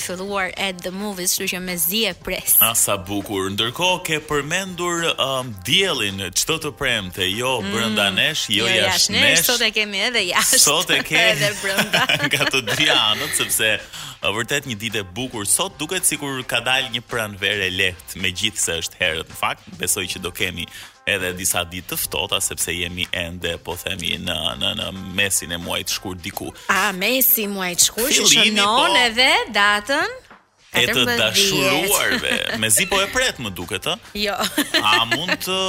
të filluar at the movies, kështu që mezi e pres. A sa bukur. Ndërkohë ke përmendur um, diellin çdo të premte, jo mm. brenda nesh, jo, jo jashtë nesh. Ne sot e kemi edhe jashtë. Sot e kemi edhe brenda. Nga të dy anët sepse është vërtet një ditë e bukur. Sot duket sikur ka dalë një pranverë e lehtë, megjithëse është herët. Në fakt, besoj që do kemi edhe disa ditë të ftohta sepse jemi ende po themi në në në mesin e muajit shkurt diku. A mesi i muajit shkurt që shënon po, edhe datën e të dashuruarve. Mezi po e pret më duket, ë. Jo. A mund të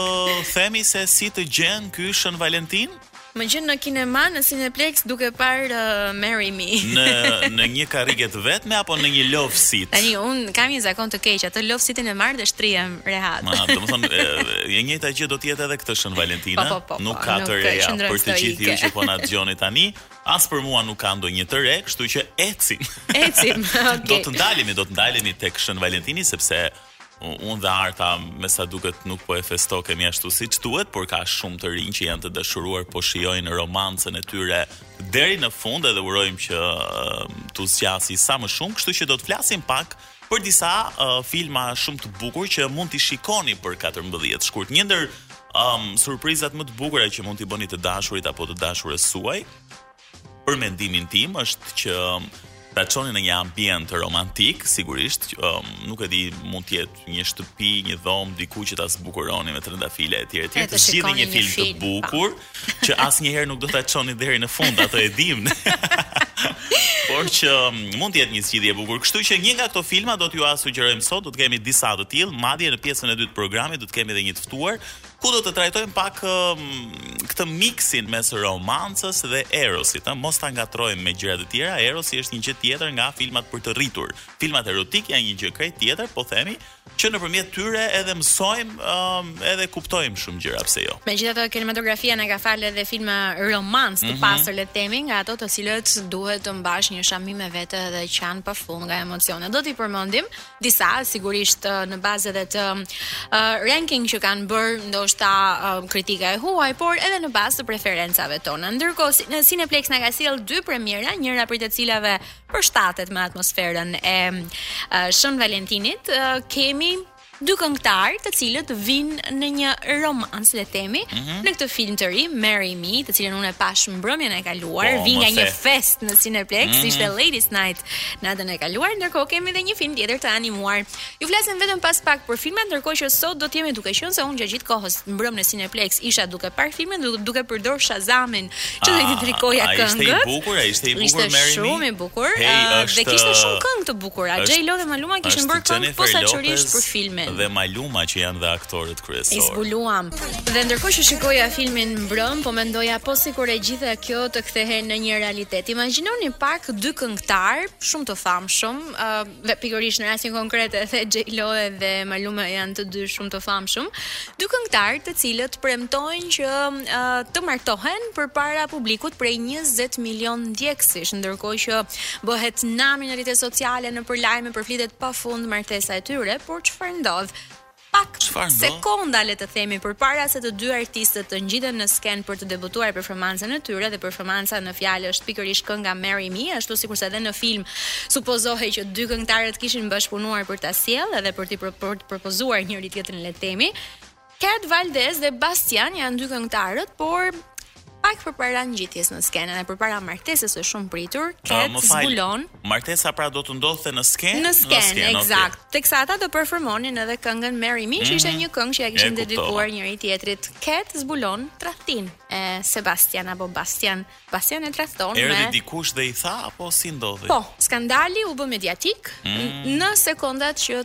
themi se si të gjen ky Shën Valentin? Më gjen në kinema në Cineplex duke parë uh, Marry Me. në në një karrige të vetme apo në një love seat? Tani un kam një zakon të keq, atë love seatin e marr dhe shtrihem rehat. Ma, domethënë, e njëjta gjë do të jetë edhe këtë Shën Valentin. Po, po, po, po, nuk ka të reja për të gjithë ju që po na dëgjoni tani. As për mua nuk ka ndonjë të re, kështu që ecim. Ecim. Okay. do të ndalemi, do të ndalemi tek Shën Valentini sepse Unë dhe Arta, me sa duket nuk po e festokemi ashtu siç duhet, por ka shumë të rinjë që janë të dashuruar, po shijojnë romancën e tyre deri në fund edhe urojmë që t'u zgjasi sa më shumë, kështu që do të flasim pak për disa uh, filma shumë të bukur që mund t'i shikoni për 14 shkurt. Një ndër um, surprizat më të bukura që mund t'i bëni të dashurit apo të dashurës suaj, Për mendimin tim është që ta çoni në një ambient romantik, sigurisht, që, um, nuk e di, mund të jetë një shtëpi, një dhomë diku që ta zbukuroni me trëndafila etj etj. Të zgjidhni një film të bukur që asnjëherë nuk do ta çoni deri në fund, atë e dimë ne. Por që um, mund të jetë një zgjidhje e bukur. Kështu që një nga këto filma do t'jua sugjerojmë sot, do të kemi disa të tillë, madje në pjesën e dytë të programit do të kemi edhe një të ftuar, ku do të trajtojmë pak um, këtë miksin mes romancës dhe erosit, ëh, mos ta ngatërrojmë me gjëra të tjera. Erosi është një gjë tjetër nga filmat për të rritur. Filmat erotik janë një gjë krejt tjetër, po themi, që nëpërmjet tyre edhe mësojmë, um, edhe kuptojmë shumë gjëra, pse jo. Megjithatë kinematografia na ka falë edhe filma romancë të mm -hmm. pastër le të themi, nga ato të cilat duhet të mbash një shami me vete dhe qan pa fund nga emocionet. Do t'i përmendim disa sigurisht në bazë edhe të ranking që kanë bërë ndoshta kritika e huaj, por edhe në bazë të preferencave tona. Ndërkohë në Cineplex na ka sjellë dy premiera, njëra prej të cilave përshtatet me atmosferën e Shën Valentinit, kemi dy këngëtarë të cilët vijnë në një romancë le të themi mm -hmm. në këtë film të ri Marry Me, të cilin unë e pashë mbrëmjen e kaluar, oh, vij nga një festë në Cineplex, mm -hmm. ishte Ladies Night Natën e kaluar, ndërkohë kemi dhe një film tjetër të animuar. Ju flasim vetëm pas pak për filmat, ndërkohë që sot do të jemi duke qenë se unë gjatë gjithë kohës mbrëm në Cineplex isha duke parë filmin dhe duke përdor Shazamin që të ah, kërkoja këngë. Ishte i bukur, ishte i bukur Marry Me. Ishte shumë i bukur hey, ah, është, dhe kishte shumë këngë të bukura. J-Lo dhe Maluma kishin bërë këngë posaçërisht për filmin. Dhe Maluma që janë dhe aktorët kryesor. I zbuluam. Dhe ndërkohë që shikoja filmin mbrëm, po mendoja po sikur e gjitha kjo të kthehej në një realitet. Imagjinoni pak dy këngëtar shumë të famshëm, uh, dhe pikërisht në rastin konkret edhe J Lo dhe Maluma janë të dy shumë të famshëm, dy këngëtar të cilët premtojnë që uh, të martohen përpara publikut prej 20 milion ndjekësish, ndërkohë që bëhet nami në rrjete sociale nëpër lajme përflitet pafund martesa e tyre, por çfarë ndodh? Pak sekonda le të themi përpara se të dy artistët të ngjiten në skenë për të debutuar performancën e tyre dhe performanca në fjalë është pikërisht kënga Marry Me, ashtu sikurse edhe në film supozohej që dy këngëtarët kishin bashkëpunuar për ta sjellë edhe për të për të propozuar njëri tjetrin le të themi. Kat Valdez dhe Bastian janë dy këngëtarët, por Pak përpara ngjitjes në skenë dhe përpara martesës së shumë pritur, ah, Kat uh, zbulon martesa pra do të ndodhte në skenë. Në skenë, sken, eksakt. Okay. Teksa ata do performonin edhe këngën Marry Me, mm -hmm. ishte mhm. një këngë që ja kishin dedikuar njëri tjetrit. Kat zbulon tradhtinë e Sebastian apo Bastian. Bastian e tradhton me Erdhi dikush dhe i tha apo si ndodhi? Po, skandali u bë mediatik mm -hmm. në sekondat që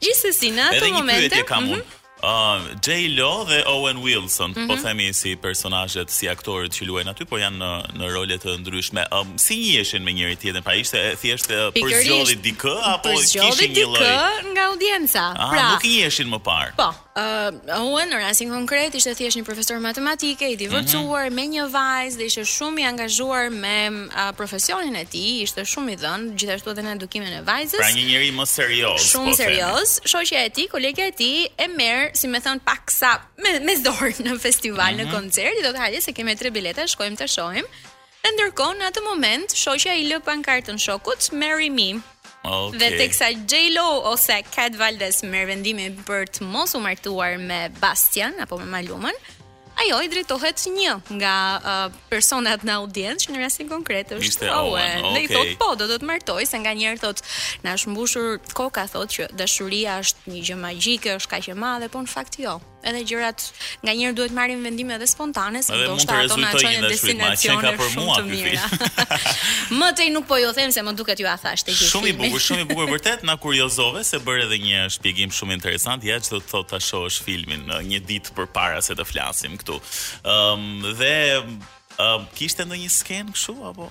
Gjithsesi, në ato momente. Edhe një pyetje kam mhm. unë. Uh, J Lo dhe Owen Wilson, mm -hmm. po mhm. themi si personazhet, si aktorët që luajnë aty, po janë në në role të ndryshme. Um, si njiheshin me njëri tjetrin? Pra ishte thjesht përzgjodhi dikë apo kishte një lloj? Përzgjodhi dikë nga audienca. Ah, pra, nuk njiheshin më parë. Po, Uh, Owen, në rastin konkret, ishte thjesht një profesor matematike i divorcuar mm -hmm. me një vajzë dhe ishte shumë i angazhuar me uh, profesionin e tij, ishte shumë i dhënë gjithashtu edhe në edukimin e vajzës. Pra një njeri më serioz. Shumë po serioz. Shoqja e tij, kolegja e tij e merr, si me thënë, paksa me me zor në festival, mm -hmm. në mhm. koncert, i thotë hajde se kemi tre bileta, shkojmë ta shohim. E ndërkohë, në atë moment, shoqja i lë pankartën shokut Marry Me. Okay. Dhe teksa J-Lo ose Kat Valdez merr vendimin për të mos u martuar me Bastian apo me Malumën, ajo i drejtohet një nga uh, personat në audiencë, që në rastin konkret është Ishte Owen. Okay. Dhe i thot po, do të të martoj se nganjëherë thot na është mbushur koka thot që dashuria është një gjë magjike, është kaq e madhe, por në fakt jo. edhe gjërat nganjëherë duhet marrim vendime edhe spontane, se ndoshta ato na çojnë në destinacione shumë të mira. më tej nuk po ju them se më duket jua thashë të gjithë. Shumë i bukur, shumë i bukur vërtet, na kuriozove se bëre edhe një shpjegim shumë interesant, ja ç'do të thotë ta shohësh filmin një ditë përpara se të flasim këtu. Ëm um, dhe ëm um, kishte ndonjë skenë kështu apo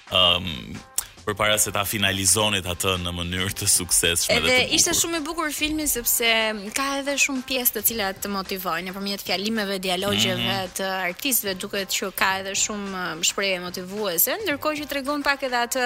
ëm um, përpara se ta finalizonit atë në mënyrë të suksesshme dhe të bukur. ishte shumë i bukur filmi sepse ka edhe shumë pjesë të cilat të motivojnë nëpërmjet fjalimeve, dialogjeve mm -hmm. të artistëve, duket që ka edhe shumë um, shprehje motivuese, ndërkohë që tregon pak edhe atë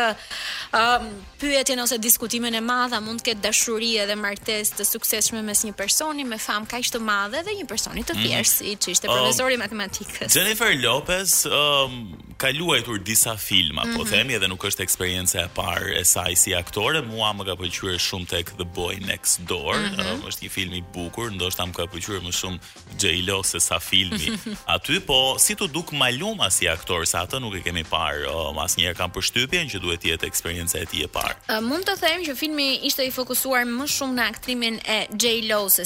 um, pyetjen ose diskutimin e madh, a mund të ketë dashuri edhe martesë të suksesshme mes një personi me famë kaq të madhe dhe një personi të mhm. thjeshtë, mm -hmm. siç ishte um, profesori i matematikës. Jennifer Lopez, um, ka luajtur disa filma, mm -hmm. po mhm. themi edhe nuk është eksperienca e parë e saj si aktore, mua më ka pëlqyer shumë tek The Boy Next Door, mm -hmm. uh, është një film i bukur, ndoshta më ka pëlqyer më shumë J-Lo se sa filmi. Aty po si t'u duk Maluma si aktor, se atë nuk e kemi parë, uh, asnjëherë kam përshtypjen që duhet të jetë eksperienca e tij e parë. Uh, mund të them që filmi ishte i fokusuar më shumë në aktrimin e J-Lo se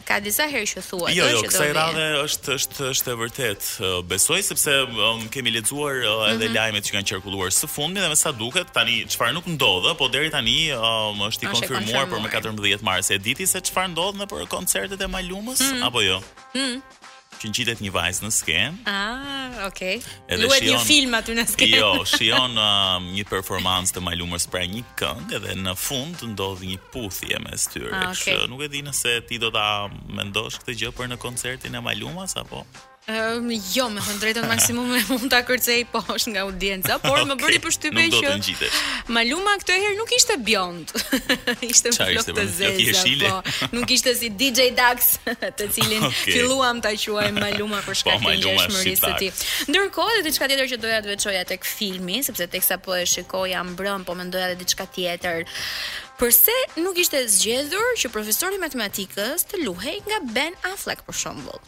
Ka disa herë që thuhet, jo, jo, që kësaj radhe është është është e vërtetë. Besoj sepse um, kemi lexuar uh, edhe mm -hmm. lajmet që kanë qarkulluar së fundmi dhe me sa duket tani çfarë nuk ndodh, po deri tani um, është i A, konfirmuar për më 14 mars. E di ti se çfarë ndodh nëpër koncertet e Malumës mm -hmm. apo jo? Mm -hmm. që ngjitet një vajzë në skenë. Ah, okay. Edhe Luhet shijon, një film aty në skenë. Jo, shijon um, një performancë të Malumës pra një këngë dhe në fund ndodh një puthje mes tyre. Ah, okay. Kështu, nuk e di nëse ti do ta mendosh këtë gjë për në koncertin e Malumës apo? Um, jo, me thënë të drejtën maksimumi mund të kërcej poshtë nga audienca, por okay. më bëri përshtypje që Maluma këtë herë nuk ishte bjond. ishte me flokë të zezë, po, nuk ishte si DJ Dax, të cilin okay. filluam ta quajmë Maluma për shkak po, të ngjashmërisë së tij. Ndërkohë, edhe diçka tjetër që doja të veçoja tek filmi, sepse teksa po e shikoja mbrëm, po mendoja dhe diçka tjetër, Përse nuk ishte zgjedhur që profesori i matematikës të luhej nga Ben Affleck për shembull?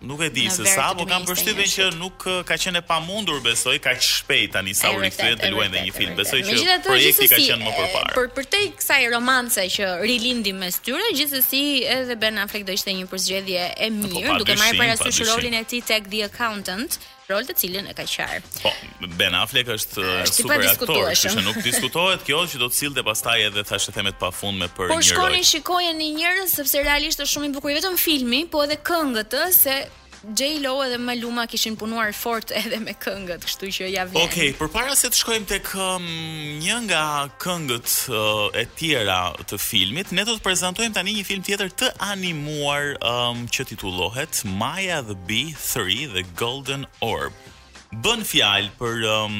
Nuk e di se sa, po kam përshtypjen që nuk ka qenë e pamundur besoj kaq shpejt tani sa u rikthyen të luajnë dhe një film. Besoj që projekti ka qenë më përpara. Për përtej kësaj romance që rilindi mes tyre, gjithsesi edhe Ben Affleck do ishte një përzgjedhje e po, mirë, duke marrë parasysh rolin e tij tek The Accountant. rol të cilin e ka qarë. Po, Ben Affleck është, është super aktor, kështu që nuk diskutohet kjo që do të sillte pastaj edhe thashë themet pa fund. Po një rol. Por shkoni shikojeni njerëz sepse realisht është shumë i bukur, jo vetëm filmi, po edhe këngët, ë, se J Lo edhe Maluma kishin punuar fort edhe me këngët, kështu që ia vlen. Okej, okay, përpara se të shkojmë tek um, një nga këngët uh, e tjera të filmit, ne do të prezantojmë tani një film tjetër të animuar um, që titullohet Maya the Bee 3 The Golden Orb. Bën fjalë për um,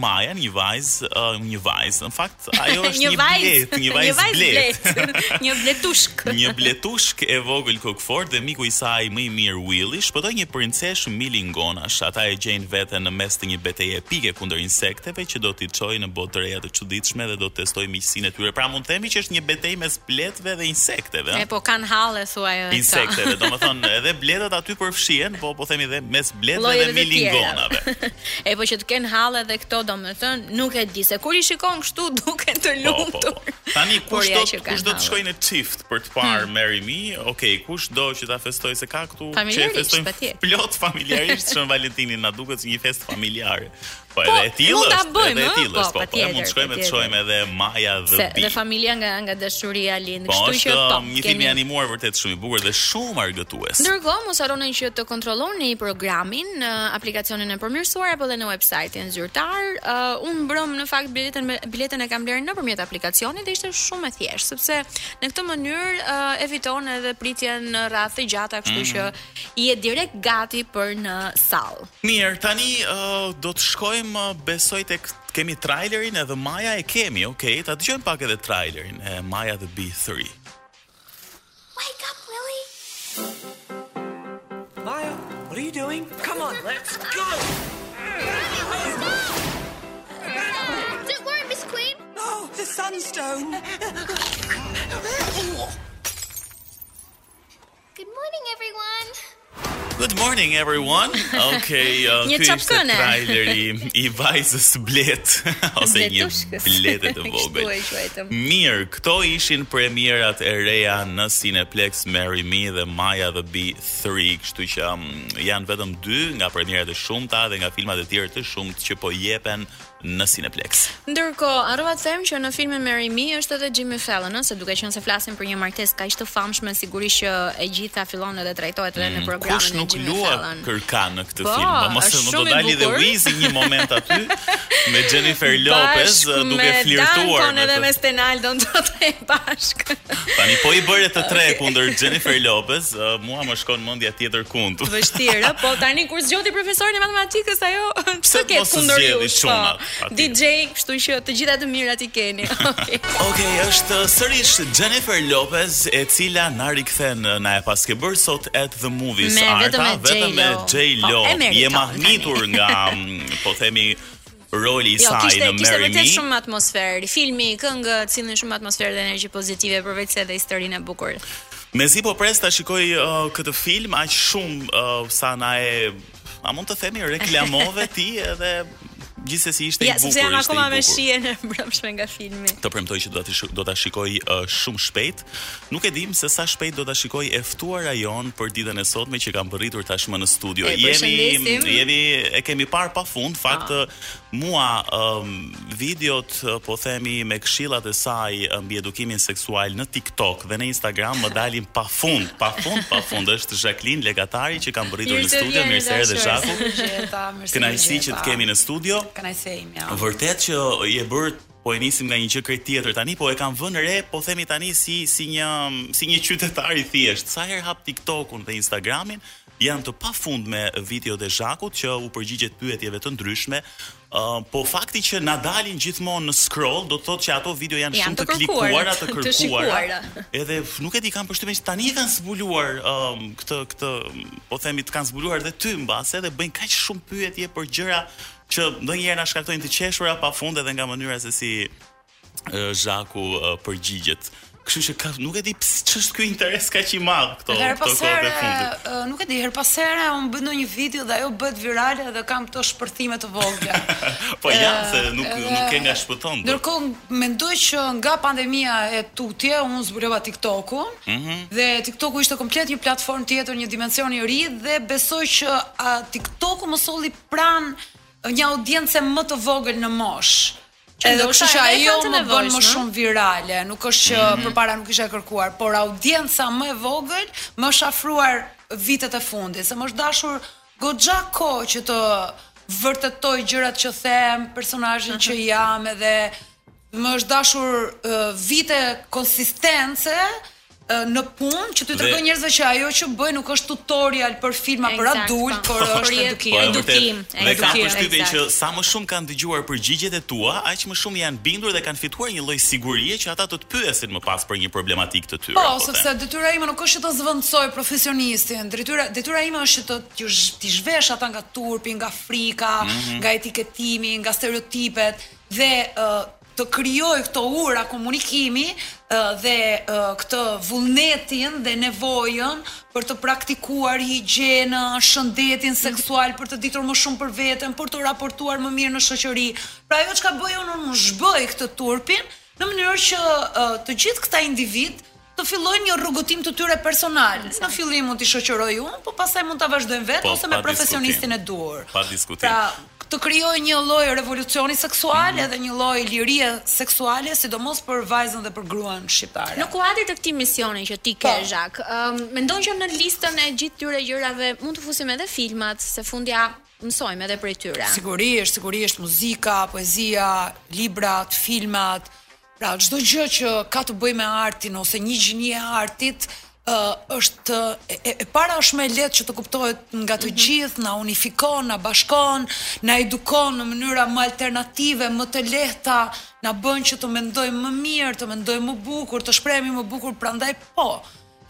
Maja, një vajzë, uh, një vajzë. Në fakt, ajo është një, një bletë, një vajzë, një vajzë bletë. Bletë. një bletushk. një bletushkë e vogël kokëfortë dhe miku i saj më i mirë Willy shpëtoi një princeshë milingonash. Ata e gjejnë veten në mes të një beteje epike kundër insekteve që do t'i çojë në botë të reja të çuditshme dhe do të testojë miqësinë e tyre. Pra mund të themi që është një betejë mes bletëve dhe insekteve, ëh. E po kanë halle thuaj edhe këto. Insekteve, domethënë edhe bletët aty përfshihen, po po themi dhe mes bletëve dhe milingonave. e po që të kenë halle edhe këto, domethënë nuk e di se kur i shikon kështu duken të lumtur. Po, po, po. Tani kush do kush do të shkojë në çift për të parë hmm. Marry Me? Okej, okay, kush do që ta festojë se ka këtu që festojnë plot familjarisht Shën Valentinin, na duket si një festë familjare. Po edhe e tillë është. Po, mund ta bëjmë, po, po, po, mund të shkojmë të shohim edhe Maya the Bee. Se dhe familja nga nga dashuria lind, po, kështu që po. Një film i animuar vërtet shumë i bukur dhe shumë argëtues. Ndërkohë, mos harroni që të kontrolloni programin në aplikacionin e përmirësuar apo edhe në websajtin zyrtar. Uh, unë mbrëmë në fakt biletën me biletën e kam blerë nëpërmjet aplikacionit dhe ishte shumë e thjeshtë, sepse në këtë mënyrë uh, eviton edhe pritjen në radhë të gjata, kështu mm -hmm. që je direkt gati për në sallë. Mirë, tani do të shkojmë besoj tek kemi trailerin edhe Maja e kemi, okay? Ta dëgjojmë pak edhe trailerin e Maya the Bee 3. Wake up, Willy. Maya, what are you doing? Come on, let's go. Don't worry, Miss Queen. Oh, the sunstone. Good morning everyone. Good morning everyone. Okay, uh, një çapkëne. Traileri i vajzës bletë ose një blete të vogël. Mirë, këto ishin premierat e reja në Cineplexx Marry Me dhe Maya the Bee 3, kështu që um, janë vetëm dy nga premierat e shumta dhe nga filmat e tjerë të shumtë që po jepen në Cineplexx. Ndërkohë, harrova të them që në filmin Marry Me është edhe Jimmy Fallon, ëh, se duke qenë se flasim për një martesë kaq të famshme, sigurisht që e gjitha fillon edhe trajtohet edhe në programin e Jimmy Fallon. Kush nuk luakërka në këtë po, film? Po, mos të mos do dali dhe Wizi një moment aty me Jennifer Lopez duke flirtuar me edhe me Stenaldon do të bashkë. Tani po i bëre të tre kundër Jennifer Lopez. Ë, mua më shkon mendja tjetër kund. Vështirë, ë, po tani kur zgjodhi profesorin e matematikës ajo ç'të ke kundër çunat aty? DJ, kështu që të gjitha të mirat i keni. Okej. Okej, është sërish Jennifer Lopez e cila na rikthen na e paske bërë sot at the movies Me Arta, vetëm me vetëm me J-Lo. J-Lo. Po, e meriton, Je mahnitur nga mm, po themi roli i jo, saj në Marry Me. Kishte vërtet shumë atmosferë. Filmi, këngët sillnin shumë atmosferë dhe energji pozitive, përveç se edhe historinë e bukur. Mezi po pres ta shikoj uh, këtë film aq shumë uh, sa na e a mund të themi reklamove ti edhe gjithsesi ishte ja, i bukur. Ja, sepse jam akoma me shijen e mbrëmshme nga filmi. Të premtoj që do ta do ta shikoj uh, shumë shpejt. Nuk e dimë se sa shpejt do ta shikojë e ftuara jonë për ditën e sotme që ka mbërritur tashmë në studio. E përshëndesim. Jemi jemi e kemi parë pafund fakt ah. mua um, videot po themi me këshillat e saj mbi edukimin seksual në TikTok dhe në Instagram më dalin pafund, pafund, pafund. Është Zhaklin Lekatari që ka mbërritur në studio, mirë se erdhe Zhaku. Kënaqësi që të kemi në studio. Kënaqësia ime. Vërtet që je bërë Po e nisim nga një gjë krejt tjetër tani, po e kam vënë re, po themi tani si si një si një qytetar i thjeshtë. Sa herë hap TikTokun dhe Instagramin, janë të pafundme videot e Zhakut që u përgjigjet pyetjeve të ndryshme. Uh, po fakti që na dalin gjithmonë në scroll do të thotë që ato video janë, shumë të klikuara, të kërkuara. Edhe nuk e di kam përshtypjen që tani e kanë zbuluar um, këtë këtë po themi të kanë zbuluar dhe ty mbase dhe bëjnë kaq shumë pyetje për gjëra që ndonjëherë na shkaktojnë të qeshura pa fund edhe nga mënyra se si Zhaku përgjigjet. Kështu që, nuk e di ç'është ky interes kaq i madh këto këto kohë të fundit. Nuk e di, herë pas here un bëj ndonjë video dhe ajo bëhet virale dhe kam këto shpërthime të vogla. po ja se nuk nuk ke nga shpëton. Ndërkohë mendoj që nga pandemia e tutje un zbulova TikTok-un mm -hmm. dhe TikTok-u ishte komplet një platformë tjetër, një dimension i ri dhe besoj që TikTok-u më solli pranë një audience më të vogël në moshë. Edhe kështu që ajo më bën më shumë virale, nuk është që mhm. përpara nuk isha e kërkuar, por audienca më e vogël më është afruar vitet e fundit, se më është dashur goxha kohë që të vërtetoj gjërat që them, personazhin që jam edhe Më është dashur vite konsistence në punë që t'u tregoj njerëzve që ajo që bëj nuk është tutorial për filma për adult, po. por është edukim. Po, edukim. Dhe kam përshtypjen që sa më shumë kanë dëgjuar përgjigjet e tua, aq më shumë janë bindur dhe kanë fituar një lloj sigurie që ata të të pyesin më pas për një problematikë të tyre. Po, po sepse detyra ime nuk është që të zëvendësoj profesionistin. Detyra detyra ime është që t'i zhvesh ata nga turpi, nga frika, mhm. nga etiketimi, nga stereotipet. dhe të krijoj këto ura komunikimi dhe këtë vullnetin dhe nevojën për të praktikuar higjienën, shëndetin seksual, për të ditur më shumë për veten, për të raportuar më mirë në shoqëri. Pra ajo çka bëj unë, unë zhbëj këtë turpin në mënyrë që të gjithë këta individ të fillojnë një rrugëtim të tyre personal. Në fillim mund t'i shoqëroj unë, po pastaj mund ta vazhdojnë vetë po, ose me profesionistin e duhur. Pa diskutim. Pra, të krijoj një lloj revolucioni seksual mm. edhe një lloj lirie seksuale, sidomos për vajzën dhe për gruan shqiptare. Në kuadër të këtij misioni që ti ke, po. Zhak, um, mendon që në listën e gjithë këtyre gjërave mund të fusim edhe filmat, se fundja mësojmë edhe prej tyre. Sigurisht, sigurisht muzika, poezia, librat, filmat, Pra çdo gjë që ka të bëjë me artin ose një gjini e artit, ë është e, e para është më e lehtë që të kuptohet nga të mhm. gjithë, na unifikon, na bashkon, na edukon në mënyra më alternative, më të lehta, na bën që të mendojmë më mirë, të mendojmë më bukur, të shprehemi më bukur, prandaj po.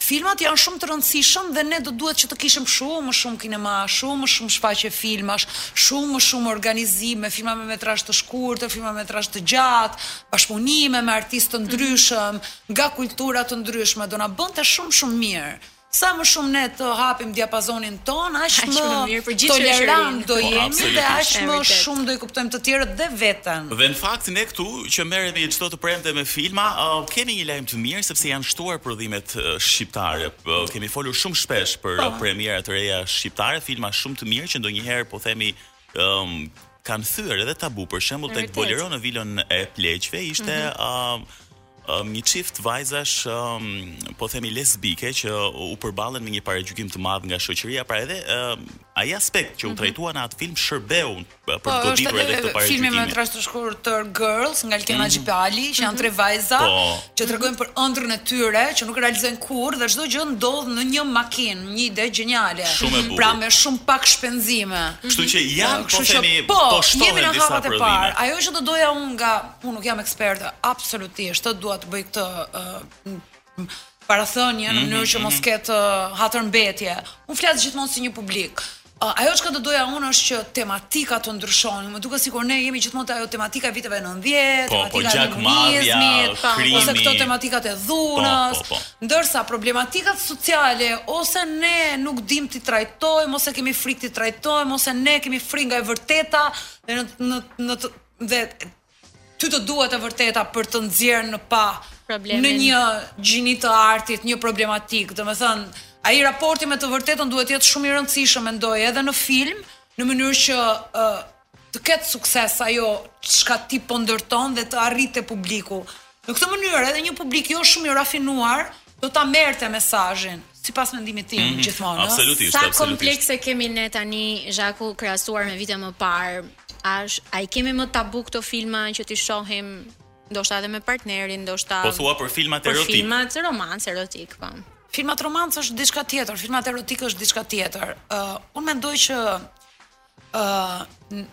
Filmat janë shumë të rëndësishëm dhe ne do duhet që të kishim shumë më shumë kinema, shumë më shumë shfaqje filmash, shumë më shumë organizime, filma me metrazh të shkurtër, filma me metrazh të gjatë, bashkëpunime me artistë të mhm. ndryshëm, mm -hmm. nga kultura të ndryshme, do na bënte shumë shumë mirë. Sa më shumë ne të hapim diapazonin tonë, aq më, më mirë për gjithë tolerant do po, jemi dhe aq më shumë do i kuptojmë të tjerët dhe veten. Dhe në fakt ne këtu që merremi çdo të premte me filma, uh, kemi një lajm të mirë sepse janë shtuar prodhimet uh, shqiptare. Uh, kemi folur shumë shpesh për uh, premiera të reja shqiptare, filma shumë të mirë që ndonjëherë po themi um, kanë thyer edhe tabu. Për shembull tek Bolero në vilën e pleqve ishte mm -hmm. uh, um, një çift vajzash um, po themi lesbike që u përballen me një paragjykim të madh nga shoqëria, pra edhe um, ai aspekt që u mhm. trajtua në atë film shërbeu për po, të goditur edhe këtë parë. Filmi me metrazh të shkurtër Girls nga Altina mm. Gjipali, që janë tre mhm. vajza po. që tregojnë për ëndrrën e tyre, që nuk realizojnë kurrë dhe çdo gjë ndodh në një makinë, një ide gjeniale. Shumë e bukur. Pra me shumë pak shpenzime. Kështu që janë po themi po, jemi në hapat e parë. Ajo që do doja unë nga, unë nuk jam eksperte, absolutisht, dua të bëj këtë parathënie në mënyrë që mos ketë hatërmbetje. Unë flas gjithmonë si një publik. Ajo çka do doja unë është që tematikat të ndryshonin. Më duket sikur ne jemi gjithmonë te ajo tematika e viteve 90, po, po, tematika e komunizmit, po, krimi, ose këto tematikat e dhunës. Po, po, po. Ndërsa problematikat sociale ose ne nuk dimë t'i trajtojmë ose kemi frikë t'i trajtojmë ose ne kemi frikë nga e vërteta dhe në në në dhe Ty të duhet e vërteta për të nxjerrë në pah në një gjini të artit, një problematik. Domethënë, ai raporti me të vërtetën duhet të jetë shumë i rëndësishëm, mendoj, edhe në film, në mënyrë që uh, të ketë sukses ajo çka ti po ndërton dhe të arrijë te publiku. Në këtë mënyrë edhe një publik jo shumë i rafinuar do ta merrte mesazhin sipas mendimit tim mm -hmm. gjithmonë. Absolutisht, Sa absolutisht. komplekse kemi ne tani Zhaku krahasuar me vite më parë? A a i kemi më tabu këto filma që t'i shohim ndoshta edhe me partnerin, ndoshta Po thua për filmat erotik. Për filmat romans erotik, po. Filmat romans është diçka tjetër, filmat erotik është diçka tjetër. Ë uh, unë mendoj që ë uh,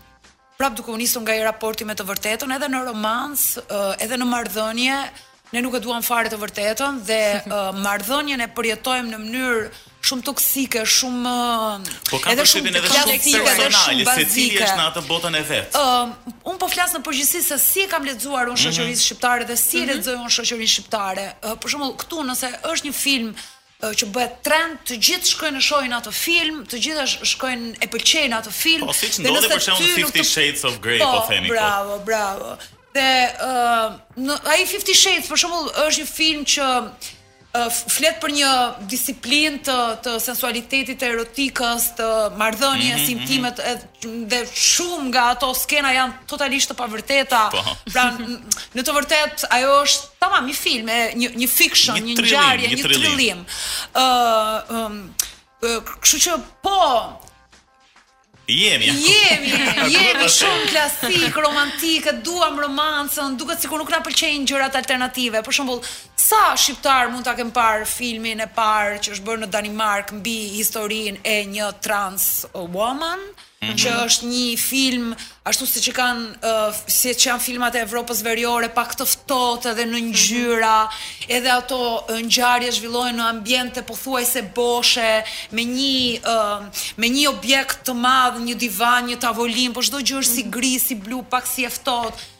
prap duke u nisur nga ai raporti me të vërtetën edhe në romanc, edhe në marrëdhënie, ne nuk e duam fare të vërtetën dhe uh, marrëdhënien e përjetojmë në mënyrë shumë toksike, shumë po ka edhe shumë edhe shumë personale, secili është në atë botën e vet. Ë, uh, unë po flas në përgjithësi se si e kam lexuar unë mhm. shoqërinë mm -hmm. shqiptare dhe si e mm -hmm. lexoj unë shoqërinë shqiptare. Uh, për shembull, këtu nëse është një film që bëhet trend, të gjithë shkojnë e shohin atë film, të gjitha shkojnë e pëlqejnë atë film. Po siç ndodhi për shembull Fifty Shades of Grey, po, po themi po. Bravo, bravo. Dhe uh, ai Fifty Shades për shembull është një film që uh, flet për një disiplinë të të sensualitetit, të erotikës, të marrëdhënies mm -hmm, intime, mm -hmm. dhe shumë nga ato skena janë totalisht të pavërteta. Po. Pra në të vërtetë ajo është tamam një film, një një fiction, një, një ngjarje, një trillim. Ë, um, kështu që po Jemi, jemi, jemi shumë klasik, romantik, duam romancën, duket sikur nuk na pëlqejnë gjërat alternative. Për shembull, Sa shqiptarë mund ta kemi parë filmin e parë që është bërë në Danimarkë mbi historinë e një trans woman, që mhm. është një film ashtu siç kanë uh, siç janë filmat e Evropës Veriore pak të ftohtë edhe në mhm. ngjyra, edhe ato ngjarje zhvillohen në ambiente pothuajse boshe me një uh, me një objekt të madh, një divan, një tavolinë, por çdo gjë është si mhm. gri, si blu, pak si e ftohtë.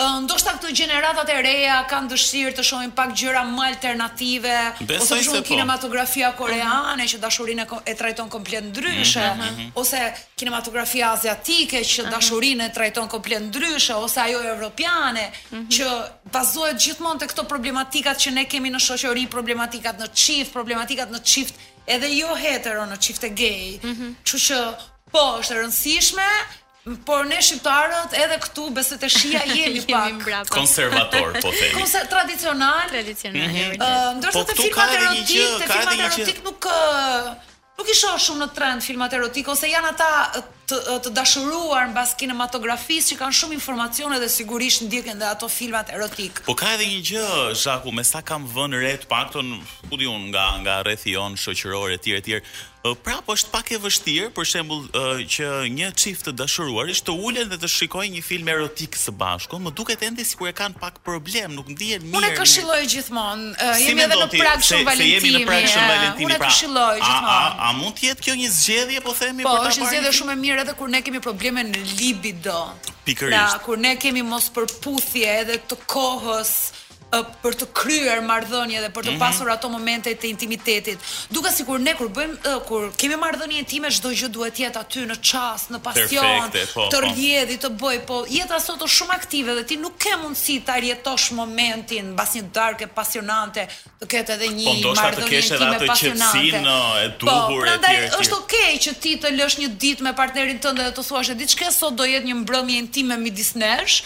Ndoshta këto gjeneratat e reja kanë dëshirë të shohin pak gjëra më alternative, ose për shembull kinematografia koreane që dashurinë e trajton komplet ndryshe, ose kinematografia aziatike që dashurinë e trajton komplet ndryshe, ose ajo evropiane që bazohet gjithmonë te këto problematikat që ne kemi në shoqëri, problematikat në çift, problematikat në çift edhe jo hetero, në çifte gay. Kështu që po, është e rëndësishme Por ne shqiptarët edhe këtu besoj te shija jemi pak konservator po themi. Ose tradicional. Tradicional. Mm -hmm. Ndërsa po te filmat erotik, te filmat erotik nuk nuk i shoh shumë në trend filmat erotik ose janë ata të, të dashuruar mbas kinematografisë që kanë shumë informacione dhe sigurisht ndjekin dhe ato filmat erotik. Po ka edhe një gjë, Zhaku, me sa kam vënë re të paktën, ku di unë nga nga rrethi jonë shoqëror etj etj, Prapë është pak e vështirë, për shembull, që një çift të dashuruarish të ulen dhe të shikojnë një film erotik së bashku, më duket ende sikur e kanë pak problem, nuk ndihen mirë. Unë e këshilloj gjithmonë. Se jemi edhe në prag Shën Valentini. Si jemi në prag shumë valentini. Unë e pra, këshilloj gjithmonë. A, a, a mund të jetë kjo një zgjedhje, po themi po, për ta parë? Po, është një zgjedhje shumë e mirë edhe kur ne kemi probleme në libido. Pikërisht. Pra, kur ne kemi mospërputhje edhe të kohës, për të kryer marrëdhënie dhe për të mhm. pasur ato momente të intimitetit. Duket sikur ne kur bëjmë kur kemi marrëdhënie intime çdo gjë duhet të jetë aty në çast, në pasion, po, po. të rrjedhi, të bëj, po jeta sot është shumë aktive dhe ti nuk ke mundësi ta përjetosh momentin mbas një darke pasionante të ketë edhe një po, marrëdhënie intime pasionante. Po, e duhur po, e tjerë. Prandaj është okay që ti të lësh një ditë me partnerin tënd dhe të thuash e di çke, sot do jetë një mbrëmje intime midis nesh.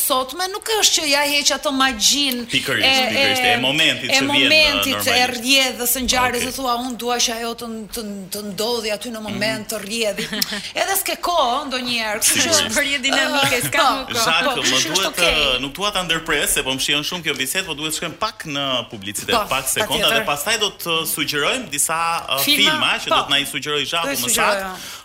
sotme nuk është që ia heq atë magjinë e, e, e e momentit që vjen në momentit e rrjedhës së ngjarjes dhe thua unë dua që ajo të të ndodhi aty në moment të rrjedhi edhe s'ke kohë ndonjëherë kështu që është bërë dinamike s'ka më kohë Zhaku më duhet nuk dua ta ndërpres se po më shijon shumë kjo bisedë po duhet të shkojmë pak në publicitet pak sekonda dhe pastaj do të sugjerojmë disa filma që do të na i sugjerojë Zhaku më saktë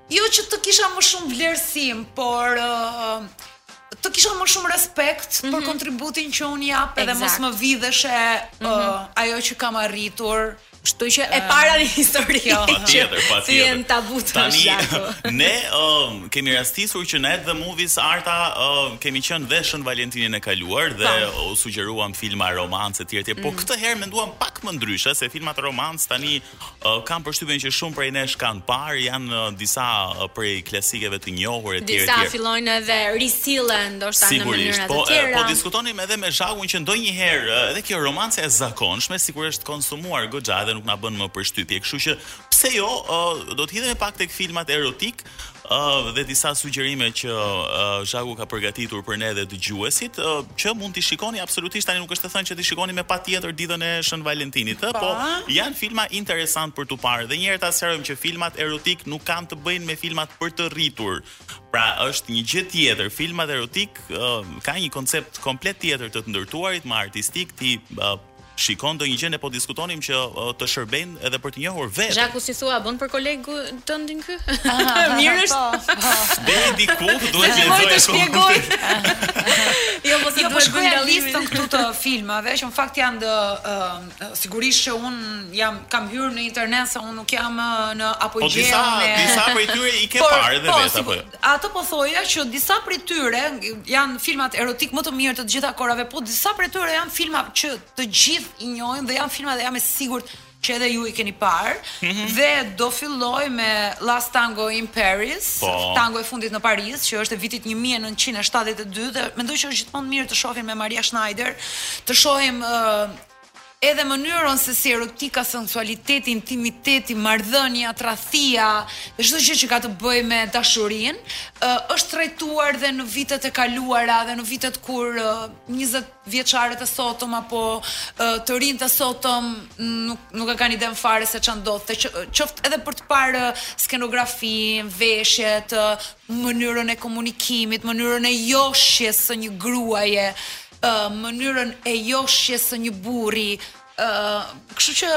Jo që të kisha më shumë vlerësim, por të kisha më shumë respekt mm -hmm. për mhm. kontributin që unë jap edhe mos më vidhej edhe mm -hmm. ajo që kam arritur. Kështu që e para në histori kjo. Patjetër, patjetër. Si janë tabutë. Tani, ne um, kemi rastisur që në The Movies Arta um, kemi qenë dhe Shën Valentinin e kaluar dhe pa. Po. u sugjeruam filma romance etj etj, po mm. këtë herë menduam pak më ndryshe se filmat romance tani Kam përshtypjen që shumë prej nesh kanë parë, janë uh, disa uh, prej klasikeve të njohur etj. Disa tjere. fillojnë edhe risillen ndoshta në mënyra po, të tjera. Po diskutonim edhe me Zhakun që ndonjëherë uh, edhe kjo romanca e zakonshme sikur është konsumuar goxha edhe nuk na bën më përshtypje. Kështu që pse jo, do të hidhemi pak tek filmat erotik, Ëh, dhe disa sugjerime që uh, Zhaku ka përgatitur për ne dhe dëgjuesit, uh, që mund t'i shikoni absolutisht tani nuk është e thënë që t'i shikoni me patjetër ditën e Shën Valentinit, ëh, po janë filma interesant për t'u parë. Dhe një herë ta sqarojmë që filmat erotik nuk kanë të bëjnë me filmat për të rritur. Pra është një gjë tjetër, filmat erotik uh, ka një koncept komplet tjetër të të ndërtuarit, më artistik, ti uh, shikon ndonjë gjë ne po diskutonim që të shërbejnë edhe për të njohur veten. Zhaku si thua, bën për kolegun tëndin ky? Mirë është. Po, po. Deri diku duhet të lexoj të shpjegoj. Jo, mos e jo, po shkoj në listën këtu të filmave, që në fakt janë të uh, sigurisht që un jam kam hyrë në internet se un nuk jam në apo gjë. Po disa, disa prej tyre i ke parë edhe vetë apo jo? Atë po thoja që disa prej tyre janë filmat erotik më të mirë të të gjitha kohërave, po disa prej tyre janë filma që të gjithë i njohim dhe janë filma dhe jam e sigurt që edhe ju i keni parë mm -hmm. dhe do filloj me Last Tango in Paris, po. tango e fundit në Paris, që është e vitit 1972 dhe mendoj që është gjithmonë mirë të shohim me Maria Schneider, të shohim uh, edhe mënyrën se si erotika, sensualiteti, intimiteti, marrëdhënia, tradhtia dhe çdo gjë që ka të bëjë me dashurinë, ë është trajtuar dhe në vitet e kaluara dhe në vitet kur 20 vjeçarët e sotëm apo ë të rinjtë e sotëm nuk nuk e kanë idenë fare se ça ndodhte, që qoftë edhe për të parë skenografinë, veshjet, mënyrën e komunikimit, mënyrën e joshjes së një gruaje, mënyrën e joshjes së një burri, ë kështu që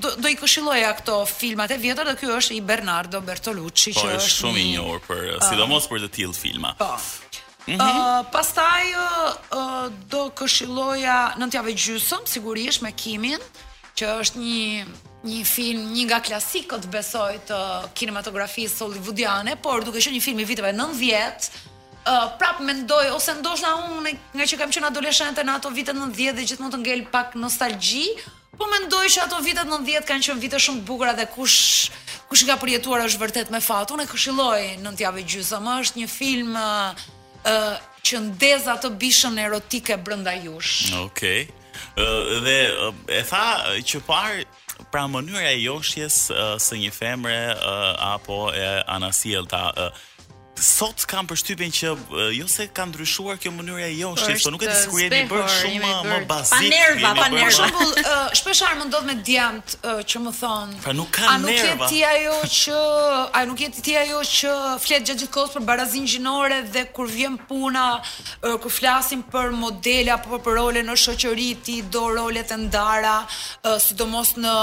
do, do i këshilloja këto filmat e vjetër dhe ky është i Bernardo Bertolucci po, që është shumë i njohur për uh, sidomos për të tillë filma. Po. Mm -hmm. uh, pastaj uh, do këshilloja nëntë javë e gjysëm sigurisht me Kimin, që është një një film, një nga klasikët besoj të kinematografisë hollywoodiane, por duke qenë një film i viteve 90, uh, prap mendoj ose ndoshta unë ngaqë kam qenë adoleshente në ato vitet 90 dhe gjithmonë të ngel pak nostalgji, po mendoj që ato vitet 90 kanë qenë vite shumë të bukura dhe kush kush i ka përjetuar është vërtet me fat. Unë e këshilloj nëntë javë e gjysëm, është një film uh, uh, që ndez atë bishën erotike brenda jush. Okej. Okay. Uh, dhe uh, e tha qëparë Pra mënyra e joshjes uh, së një femre uh, apo e anasjellta uh, sot kam përshtypjen që jo se ka ndryshuar kjo mënyrë e joshjes, por nuk e di sikur jemi bërë shumë më më bazik. Pa nerva, pa nerva. Për shembull, shpeshherë më ndodh me djemtë që më thonë. Pra nuk ka nerva. A nuk je ti ajo që a nuk je ti ajo që flet gjatë gjithë kohës për barazinë gjinore dhe kur vjen puna, kur flasim për modele apo për role në shoqëri ti do rolet e ndara, sidomos në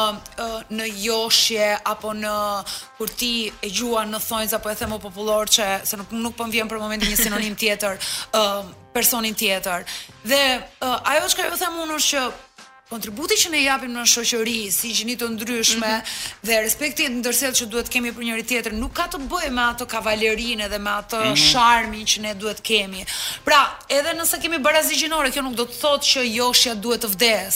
në joshje apo në kur ti e gjuan në thonjza po e them më popullor që se nuk nuk po më vjen për momentin një sinonim tjetër ë uh, personin tjetër dhe uh, ajo çka u them unë është që kontributi që ne japim në shoqëri si gjini të ndryshme mm -hmm. dhe respekti i ndërsjellë që duhet të kemi për njëri tjetrin nuk ka të bëjë me atë kavalerinë dhe me atë mm -hmm. sharmin që ne duhet të kemi. Pra, edhe nëse kemi barazi gjinore, kjo nuk do të thotë që joshja duhet të vdes.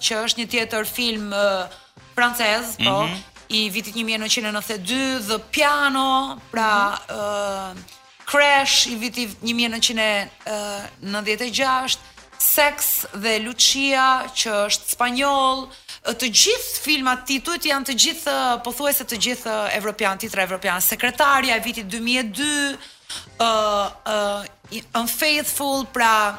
që është një tjetër film uh, francez, po, mm -hmm. i vitit 1992, The Piano, pra mm -hmm. uh, Crash i vitit 1996, Sex dhe Lucia që është spanjoll, të gjithë filmat titujt janë të gjithë uh, pothuajse të gjithë uh, evropian, titra evropian, sekretarja e vitit 2002, uh, uh, Unfaithful, pra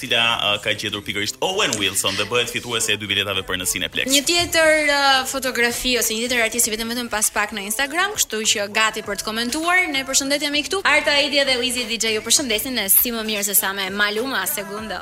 cila ka gjetur pikërisht Owen Wilson dhe bëhet fituese e dy biletave për në Cineplex. Një tjetër fotografi ose një tjetër artist si vjen vetëm pas pak në Instagram, kështu që gati për të komentuar. Ne përshëndetemi këtu. Arta Edi dhe Wizy DJ ju përshëndesin e si më mirë se sa me Maluma Segundo.